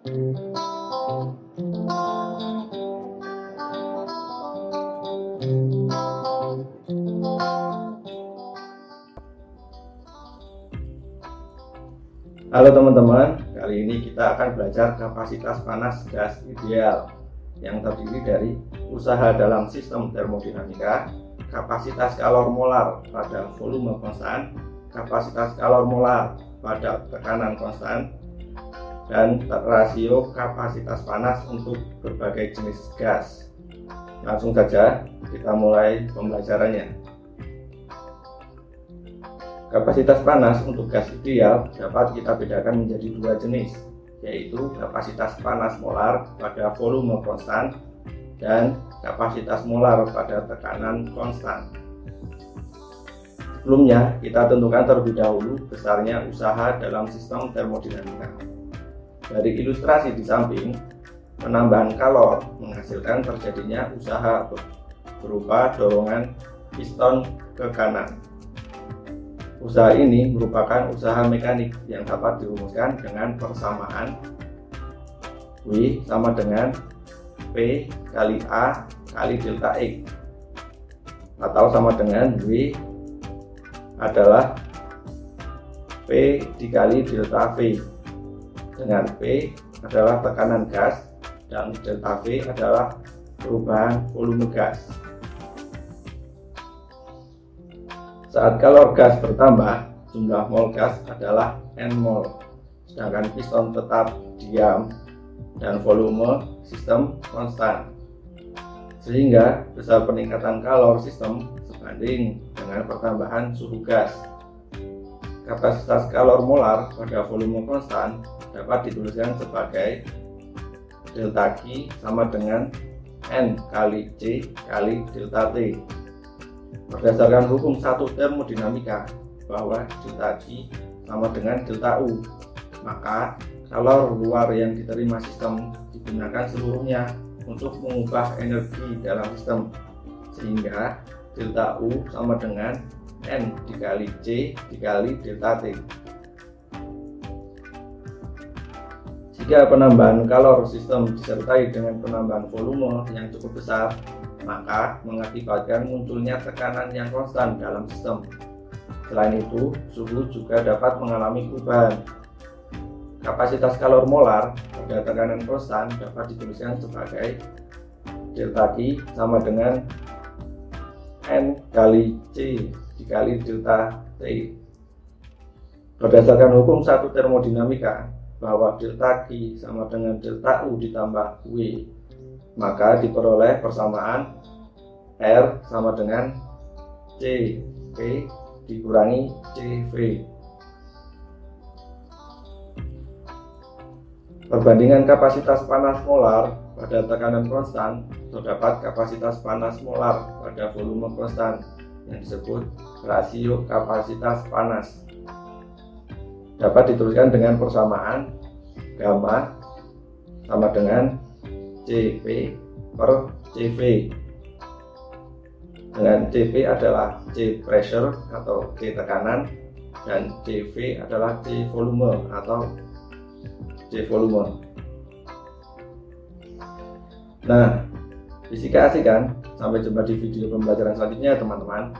Halo teman-teman, kali ini kita akan belajar kapasitas panas gas ideal yang terdiri dari usaha dalam sistem termodinamika, kapasitas kalor molar pada volume konstan, kapasitas kalor molar pada tekanan konstan, dan rasio kapasitas panas untuk berbagai jenis gas. Langsung saja kita mulai pembelajarannya. Kapasitas panas untuk gas ideal dapat kita bedakan menjadi dua jenis, yaitu kapasitas panas molar pada volume konstan dan kapasitas molar pada tekanan konstan. Sebelumnya, kita tentukan terlebih dahulu besarnya usaha dalam sistem termodinamika. Dari ilustrasi di samping, penambahan kalor menghasilkan terjadinya usaha berupa dorongan piston ke kanan. Usaha ini merupakan usaha mekanik yang dapat dirumuskan dengan persamaan W sama dengan P kali A kali delta X atau sama dengan W adalah P dikali delta V dengan P adalah tekanan gas dan delta V adalah perubahan volume gas. Saat kalor gas bertambah, jumlah mol gas adalah N mol, sedangkan piston tetap diam dan volume sistem konstan. Sehingga besar peningkatan kalor sistem sebanding dengan pertambahan suhu gas. Kapasitas kalor molar pada volume konstan dapat dituliskan sebagai delta Q sama dengan N kali C kali delta T. Berdasarkan hukum satu termodinamika bahwa delta G sama dengan delta U, maka kalor luar yang diterima sistem digunakan seluruhnya untuk mengubah energi dalam sistem sehingga delta U sama dengan N dikali C dikali delta T Jika penambahan kalor sistem disertai dengan penambahan volume yang cukup besar maka mengakibatkan munculnya tekanan yang konstan dalam sistem. Selain itu, suhu juga dapat mengalami perubahan. Kapasitas kalor molar pada tekanan konstan dapat dituliskan sebagai delta T sama dengan N kali C dikali delta T. Berdasarkan hukum satu termodinamika bahwa delta Q sama dengan delta U ditambah W maka diperoleh persamaan R sama dengan C P dikurangi CV Perbandingan kapasitas panas molar pada tekanan konstan terdapat kapasitas panas molar pada volume konstan yang disebut rasio kapasitas panas dapat dituliskan dengan persamaan gamma sama dengan CP per CV. Dengan CV adalah C pressure atau C tekanan dan CV adalah C volume atau C volume. Nah fisika asik kan sampai jumpa di video pembelajaran selanjutnya teman-teman